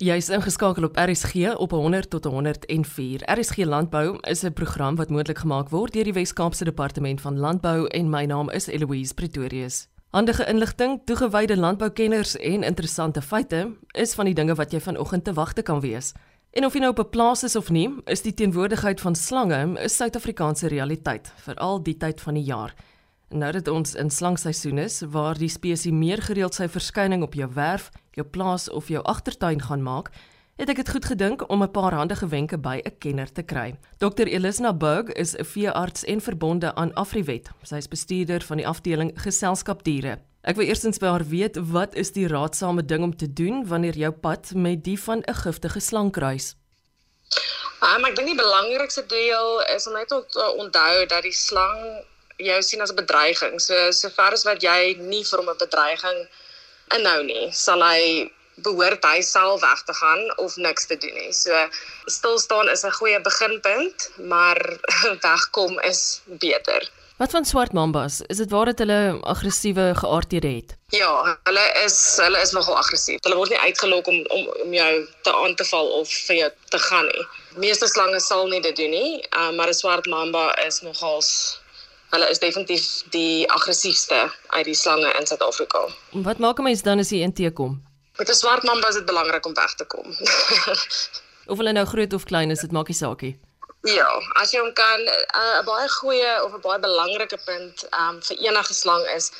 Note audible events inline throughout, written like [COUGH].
Jy's ingeskakel op RSG op 100 tot 104. RSG Landbou is 'n program wat moontlik gemaak word deur die Wes-Kaapse Departement van Landbou en my naam is Eloise Pretorius. Handige inligting, toegewyde landboukenners en interessante feite is van die dinge wat jy vanoggend te wagte kan wees. En of jy nou op 'n plaas is of nie, is die teenwoordigheid van slange 'n Suid-Afrikaanse realiteit, veral die tyd van die jaar. Nou dat ons in slangseisoen is waar die spesies meer gereeld sy verskyning op jou werf, jou plaas of jou agtertuin gaan maak, het ek dit goed gedink om 'n paar handige wenke by 'n kenner te kry. Dr Elisna Burg is 'n veearts en verbonde aan Afriwet. Sy is bestuurder van die afdeling geselskapdiere. Ek wil eerstens by haar weet wat is die raadsame ding om te doen wanneer jou pad met die van 'n giftige slang kruis? Um, ek dink die belangrikste deel is om net te onthou dat die slang jou sien as 'n bedreiging. So sover as wat jy nie vir hom 'n bedreiging inhou nie, sal hy behoort hy self weg te gaan of niks te doen nie. So stil staan is 'n goeie beginpunt, maar [LAUGHS] wegkom is beter. Wat van swart mambas? Is dit waar dat hulle aggressiewe geaardhede het? Ja, hulle is hulle is nogal aggressief. Hulle word nie uitgelok om om om jou te aan te val of vir jou te gaan nie. Meeste slange sal nie dit doen nie, uh, maar 'n swart mamba is nogals hulle is definitief die aggressiefste uit die slange in Suid-Afrika. Wat maak 'n mens dan as jy inteekom? Met 'n swart mamba is dit belangrik om weg te kom. [LAUGHS] of hulle nou groot of klein is, dit maak nie saak nie. Ja, as jy hom kan eh, 'n uh, baie goeie of 'n baie belangrike punt um, vir enige slang is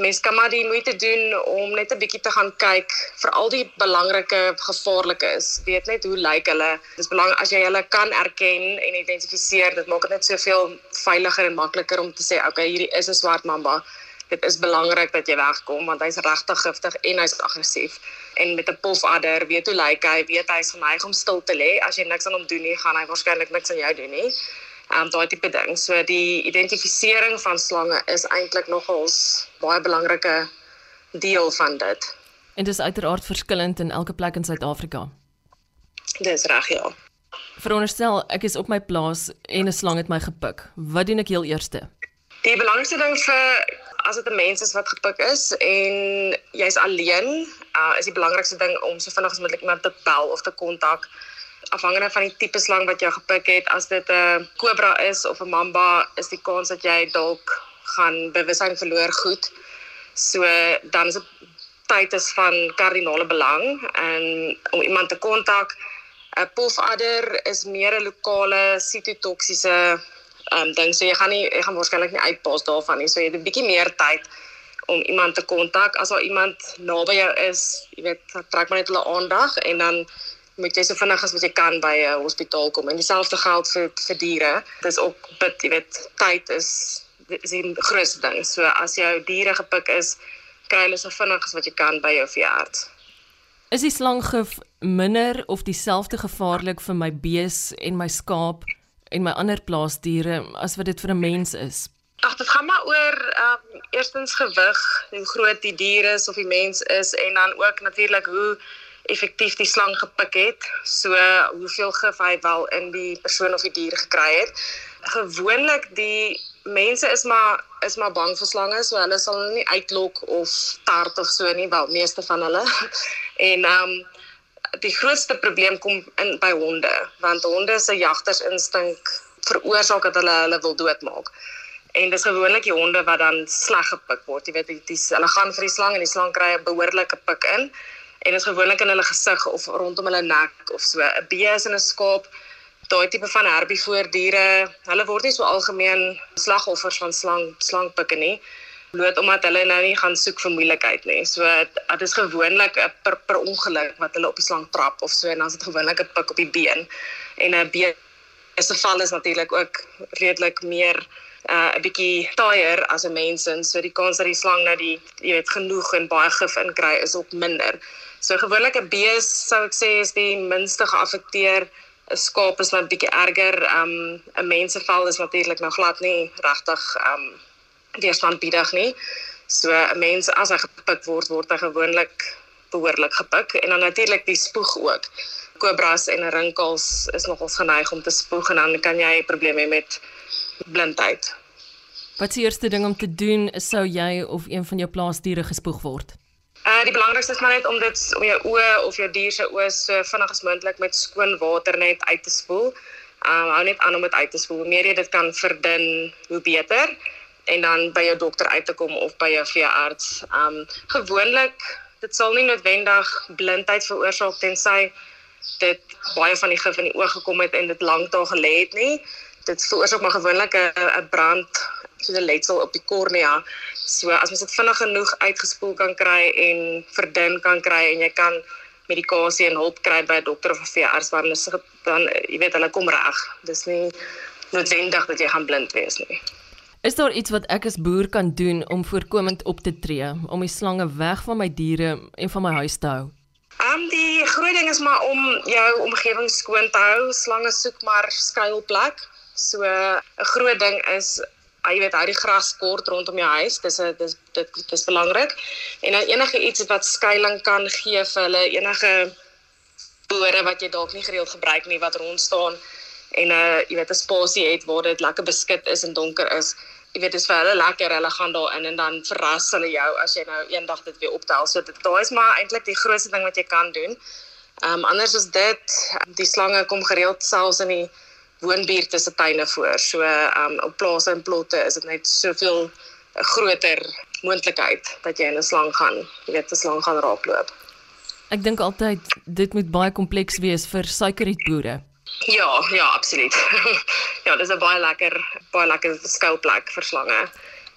mens kan maar die moeite doen om net 'n bietjie te gaan kyk vir al die belangrike gevaarlike is. Weet net hoe lyk hulle. Dis belangrik as jy hulle kan erken en identifiseer. Dit maak dit net soveel veiliger en makliker om te sê, okay, hierdie is 'n swart mamba. Dit is belangrik dat jy wegkom want hy's regtig giftig en hy's aggressief. En met 'n pofadder, weet hoe lyk hy? Weet hy's geneig om stil te lê. As jy niks aan hom doen nie, gaan hy waarskynlik niks aan jou doen nie um, daai tipe ding. So die identifisering van slange is eintlik nogals baie belangrike deel van dit. En dit is uiteraard verskillend in elke plek in Suid-Afrika. Dis reg ja. Veronderstel ek is op my plaas en 'n slang het my gepik. Wat doen ek heel eerste? Die belangrikste ding vir as dit 'n mens is wat gepik is en jy's alleen, uh, is die belangrikste ding om so vinnig as moontlik iemand te bel of te kontak afhangende van die tipe slang wat jy gepik het, as dit 'n kobra is of 'n mamba, is die kans dat jy dalk gaan bewussyn verloor goed. So dan is dit tyd is van kardinale belang en om iemand te kontak. 'n Pofadder is meer 'n lokale sitotoksiese um ding. So jy gaan nie jy gaan waarskynlik nie uitpas daarvan nie. So jy het 'n bietjie meer tyd om iemand te kontak as daar iemand naby jou is, jy weet, trek maar net hulle aandag en dan moet jy so vinnig as wat jy kan by 'n hospitaal kom. En dieselfde geld vir vir diere. Dis ook bit, jy weet, tyd is is die grootste ding. So as jou diere gepik is, kry hulle so vinnig as wat jy kan by jou veearts. Is die slanggif minder of dieselfde gevaarlik vir my bees en my skaap en my ander plaasdiere as wat dit vir 'n mens is? Ag, dit gaan maar oor ehm um, eerstens gewig, hoe groot die dier is of die mens is en dan ook natuurlik hoe effektief die slang gepik het. So hoeveel gif hy wel in die persoon of die dier gekry het. Gewoonlik die mense is maar is maar bang vir slange, so hulle sal hulle nie uitlok of tart of so nie, wel meeste van hulle. [LAUGHS] En ehm um, die grootste probleem kom in by honde, want honde se jagtersinstink veroorsaak dat hulle hulle wil doodmaak. En dis gewoonlik die honde wat dan sleg gepik word. Jy weet, die, die, hulle gaan vir die slang en die slang kry 'n behoorlike pik in en is gewoonlik in hulle gesig of rondom hulle nek of so. 'n bees en 'n skaap daai tipe van herbivoordiere hulle word nie so algemeen slagoffers van slang slangpikke nie. Bloot omdat hulle nou nie gaan soek vir moeilikheid nie. So dit is gewoonlik per, per ongeluk wat hulle op die slang trap of so en dan is dit gewoonlik 'n pik op die been. En 'n bees se val is natuurlik ook redelik meer uh 'n bietjie taaier as 'n mens en so die kans dat die slang nou die jy weet genoeg en baie gif inkry is ook minder. So gewoonlik 'n bees sou ek sê is die minste geaffekteer. 'n Skaap is net bietjie erger. Um 'n mensevel is natuurlik nou glad nie regtig um weerstandbiedig nie. So 'n mens as hy gepik word, word hy gewoonlik behoorlik gepik en dan natuurlik die spoeg ook. Kobras en rinkels is nogals geneig om te spoeg en dan kan jy probleme hê met blindheid. Wat is die eerste ding om te doen sou jy of een van jou plaasdiere gespoeg word? Uh die belangrikste is maar net om dit om jou oë of jou dier se oë so vinnig as moontlik met skoon water net uit te spoel. Um hou net aan om dit uit te spoel. Hoe meer jy dit kan verdun, hoe beter. En dan by jou dokter uit te kom of by jou veearts. Um gewoonlik dit sal nie noodwendig blindheid veroorsaak tensy dit baie van die gif in die oog gekom het en dit lank daar gelê het nie. Dit veroorsaak maar gewoonlik 'n brand so 'n letsel op die kornea. So as mens dit vinnig genoeg uitgespoel kan kry en verdun kan kry en jy kan medikasie en hulp kry by 'n dokter of 'n veearts dan is dan jy weet hulle kom reg. Dis nie noodwendig dat jy gaan blind wees nie. Is daar iets wat ek as boer kan doen om voorkomend op te tree om die slange weg van my diere en van my huis te hou? Um die groot ding is maar om jou omgewing skoon te hou. Slange soek maar skuilplek. So 'n groot ding is jy weet hou die gras kort rondom jou huis. Dis 'n dis dit dis belangrik. En dan enige iets wat skuilings kan gee vir hulle, enige bore wat jy dalk nie gereeld gebruik nie wat rond staan en 'n uh, jy weet 'n spasie het waar dit lekker beskik is en donker is. Jy weet dis vir hulle lekker. Hulle gaan daarin en dan verras hulle jou as jy nou eendag dit weer optel. So dit daai is maar eintlik die grootste ding wat jy kan doen. Ehm um, anders is dit die slange kom gereeld selfs in die woonbuurte se tuine voor. So um, op plase en plotte is dit net soveel groter moontlikheid dat jy in 'n slang gaan, jy weet 'n slang gaan raakloop. Ek dink altyd dit moet baie kompleks wees vir suikerrietboere. Ja, ja, absoluut. [LAUGHS] ja, dis 'n baie lekker baie lekker skuilplek vir slange.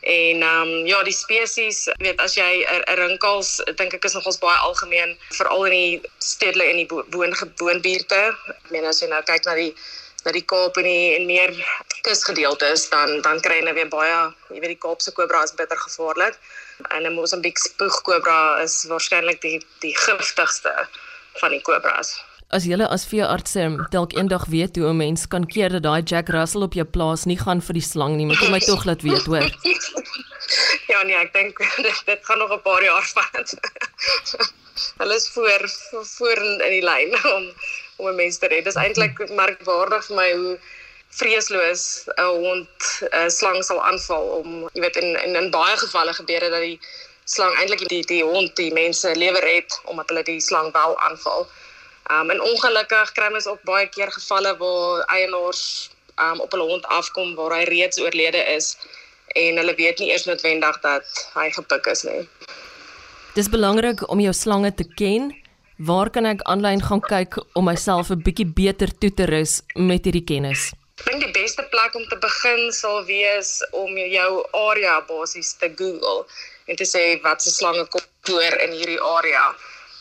En ehm um, ja, die spesies, weet as jy 'n rinkels, dink ek is nogals baie algemeen, veral in die stedelike in die woongewoonbuurte. Ek meen as jy nou kyk na die na die Kaap en die en meer kusgedeeltes dan dan kry nou weer baie, jy weet die Kaapse kobra is bitter gevaarlik. En 'n Mosambiek spoegkobra is waarskynlik die die giftigste van die kobras as julle as veeartse dalk eendag weet hoe 'n mens kan keer dat daai Jack Russell op jou plaas nie gaan vir die slang nie, moet jy my tog laat weet, hoor. [LAUGHS] ja nee, ek dink dit, [LAUGHS] dit gaan nog 'n paar jaar [LAUGHS] vat. Hulle is voor voor in die lyn om om 'n mens te red. Dis eintlik merkwaardig vir my hoe vreesloos 'n hond 'n slang sal aanval om jy weet in in in baie gevalle gebeur dit dat die slang eintlik die die hond die mense lewe red omdat hulle die slang wel aanval. Um en ongelukkig kry mens ook baie keer gevalle waar eienaars um op hulle hond afkom waar hy reeds oorlede is en hulle weet nie eers noodwendig dat hy gepik is nie. Dis belangrik om jou slange te ken. Waar kan ek aanlyn gaan kyk om myself 'n bietjie beter toe te rus met hierdie kennis? Ek dink die beste plek om te begin sal wees om jou area basies te Google en te sê wat se slange kom voor in hierdie area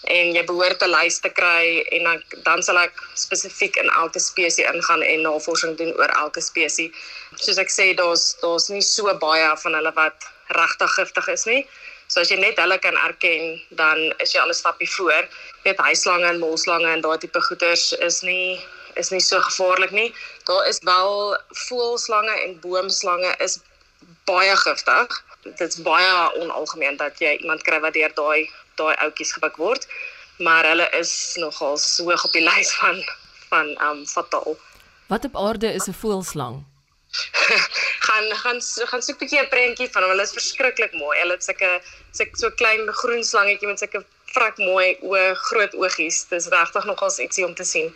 en jy behoort 'n lys te kry en dan dan sal ek spesifiek in elke spesies ingaan en navorsing doen oor elke spesies. Soos ek sê, daar's daar's nie so baie van hulle wat regtig giftig is nie. So as jy net hulle kan erken, dan is jy al 'n stapie voor. Net huislange en molslange en daai tipe goeters is nie is nie so gevaarlik nie. Daar is wel voëlslange en boomslange is baie giftig. Dit is baie onalgemeen dat jy iemand kry wat deur daai daai ouetjies gebuk word, maar hulle is nogal hoog op die [LAUGHS] lys van van um fataal. Wat op aarde is 'n voëlslang? [LAUGHS] gaan gaan gaan soek 'n bietjie 'n prentjie van hom. Hulle is verskriklik mooi. Hulle het sulke sulke so klein groen slangetjie met sulke vrek mooi oë, groot oogies. Dis regtig nogals ietsie om te sien.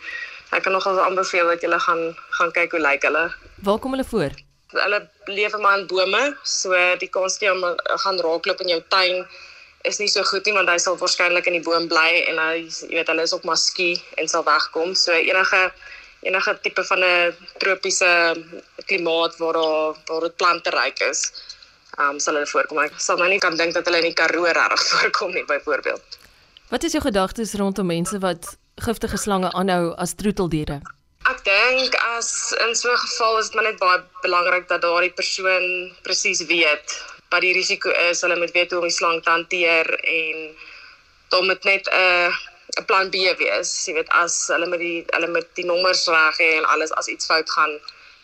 Ek kan nogals aanbeveel dat jy gaan gaan kyk hoe lyk hulle. Waar kom hulle voor? Hulle leef maar in bome, so die kans jy om gaan raakloop in jou tuin is nie so goed nie want hy sal waarskynlik in die boom bly en hy jy weet hulle is op maskie en sal wegkom. So enige enige tipe van 'n tropiese klimaat waar daar waar dit plante ryk is, ehm um, sal hulle voorkom. Ek sal nou nie kan dink dat hulle in die Karoo reg [LAUGHS] voorkom nie byvoorbeeld. Wat is jou gedagtes rondom mense wat giftige slange aanhou as troeteldiere? Ek dink as in so 'n geval is dit maar net baie belangrik dat daardie persoon presies weet wat die risiko is, hulle moet weet hoe om die slang te hanteer en dan moet net 'n uh, 'n plan B wees. Jy weet as hulle met die hulle met die nommers reg en alles as iets fout gaan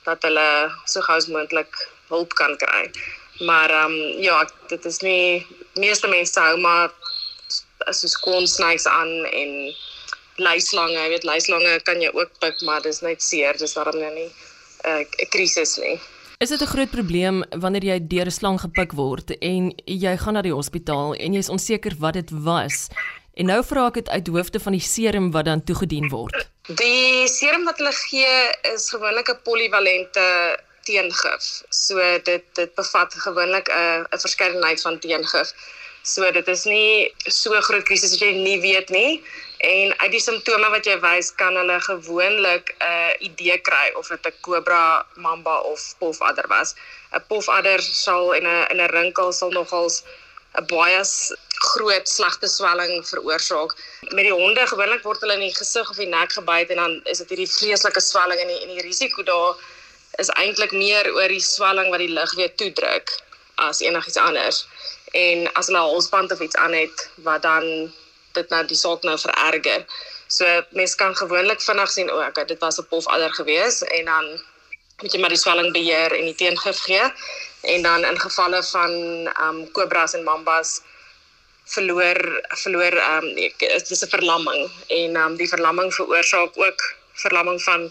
dat hulle so gou as moontlik hulp kan kry. Maar ehm um, ja, dit is nie meeste mense hou maar as so corn snakes aan en luislange, jy weet luislange kan jy ook pik, maar dis net seer, dis daarom nou nie 'n uh, krisis nie. Is dit 'n groot probleem wanneer jy deur 'n slang gepik word en jy gaan na die hospitaal en jy is onseker wat dit was? En nou vra ek dit uit hoofde van die serum wat dan toegedien word. Die serum wat hulle gee is gewoonlik 'n polivalente teengif. So dit dit bevat gewoonlik 'n 'n verskeidenheid van teengif. So dit is nie so groot krisis as jy nie weet nie. En uit die simptome wat jy wys, kan hulle gewoonlik 'n uh, idee kry of dit 'n kobra, mamba of pofadder was. 'n Pofadder sal in 'n in 'n rinkel sal nogals 'n baie groot slegte swelling veroorsaak. Met die honde gewoonlik word hulle in die gesig of die nek gebyt en dan is dit hierdie vreeslike swelling en die en die risiko daar is eintlik meer oor die swelling wat die lig weer toedruk as enigiets anders. En as hulle 'n halsband of iets aan het wat dan dit nou die saak nou vererger. So mense kan gewoonlik vinnig sien o, okay, dit was 'n pofadder gewees en dan moet jy maar die swelling beheer en die teengif gee. En dan in gevalle van ehm um, kobras en mambas verloor verloor ehm um, dit is 'n verlamming en ehm um, die verlamming veroorsaak ook verlamming van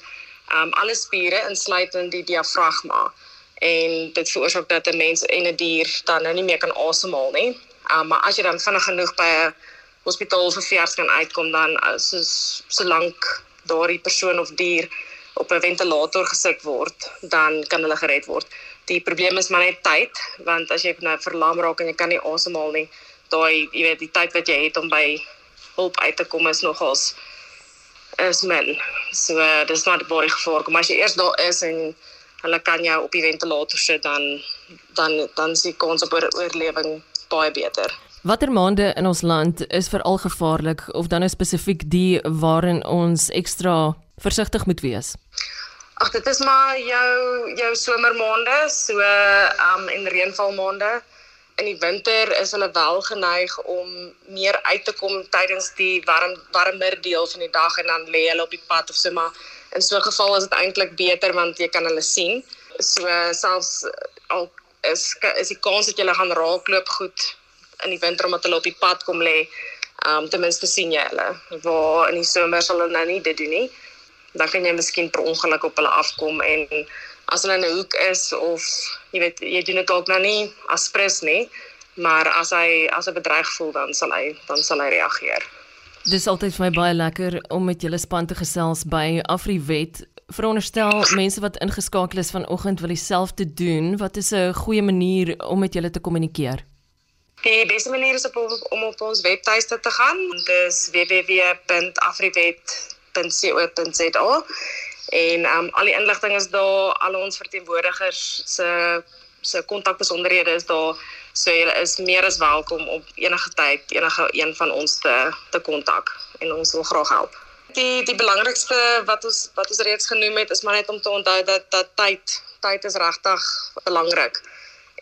ehm um, alle spiere insluitend die diafragma en dit veroorsaak dat 'n mens en 'n dier dan nou nie meer kan asemhaal nie. Ehm um, maar as jy dan vinnig genoeg by 'n hospitaal vir vers kan uitkom dan soos solank daardie persoon of dier op 'n ventilator gesit word, dan kan hulle gered word. Die probleem is maar net tyd, want as jy nou verlam raak en jy kan nie asemhaal nie, daai jy weet die tyd wat jy het om by hulp uit te kom is nogals is min. So uh, dis maar baie gevaar. Kom as jy eers daar is en hulle kan jou op die ventilator sit dan dan dan is die kans op oorlewing baie beter. Watter maande in ons land is veral gevaarlik of dan spesifiek die waarin ons ekstra versigtig moet wees? Ag dit is maar jou jou somermaande, so um en reënvalmaande. In die winter is hulle wel geneig om meer uit te kom tydens die warm warmer deel van die dag en dan lê hulle op die pad of so maar in so 'n geval is dit eintlik beter want jy kan hulle sien. So selfs al is is die kans dat jy hulle gaan raakloop goed in die winter omdat hulle op die pad kom lê. Um ten minste sien jy hulle. Waar in die somer sal hulle nou nie dit doen nie. Dan kan jy miskien per ongeluk op hulle afkom en as hulle in 'n hoek is of jy weet jy doen dit dalk nou nie as prins nie, maar as hy as 'n bedreig voel dan sal hy dan sal hy reageer. Dis altyd vir my baie lekker om met julle span te gesels by Afriwet. Veronderstel mense wat ingeskakel is vanoggend wil dieselfde doen, wat is 'n goeie manier om met julle te kommunikeer? Die beste manier is op, om op ons webtuiste te gaan. Dis www.afriwet.co.za. En um al die inligting is daar, al ons verteenwoordigers se se kontakbesonderhede is daar. So jy is meer as welkom op enige tyd enige een van ons te te kontak en ons wil graag help. Die die belangrikste wat ons wat ons reeds genoem het is maar net om te onthou dat dat tyd tyd is regtig belangrik.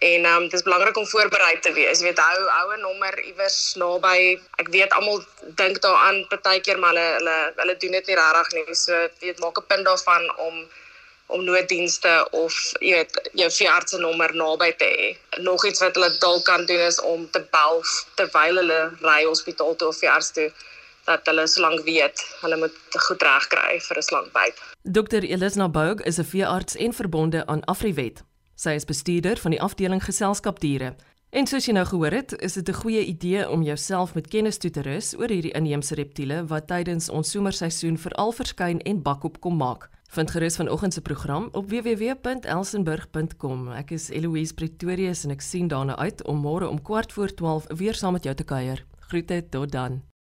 En ehm um, dis belangrik om voorberei te wees. Jy weet hou hou 'n nommer iewers naby. Ek weet almal dink daaraan partykeer maar hulle hulle hulle doen dit nie regtig nie. So weet maak 'n punt daarvan om om nooddienste of jy weet jou veearts se nommer naby te hê. Nog iets wat hulle dalk kan doen is om te bel terwyl hulle ry hospitaal toe of veearts toe dat hulle solank weet hulle moet goed reg kry vir 'n slangbyt. Dr Elisna Boug is 'n veearts en verbonde aan Afriwet. Sy is bestuurder van die afdeling geselskap diere. En soos jy nou gehoor het, is dit 'n goeie idee om jouself met kennis toe te rus oor hierdie inheemse reptiele wat tydens ons somerseisoen veral verskyn en bakop kom maak. Vind gerus vanoggend se program op www.elsenburg.com. Ek is Eloise Pretorius en ek sien daarna uit om môre om 12:15 weer saam met jou te kuier. Groete tot dan.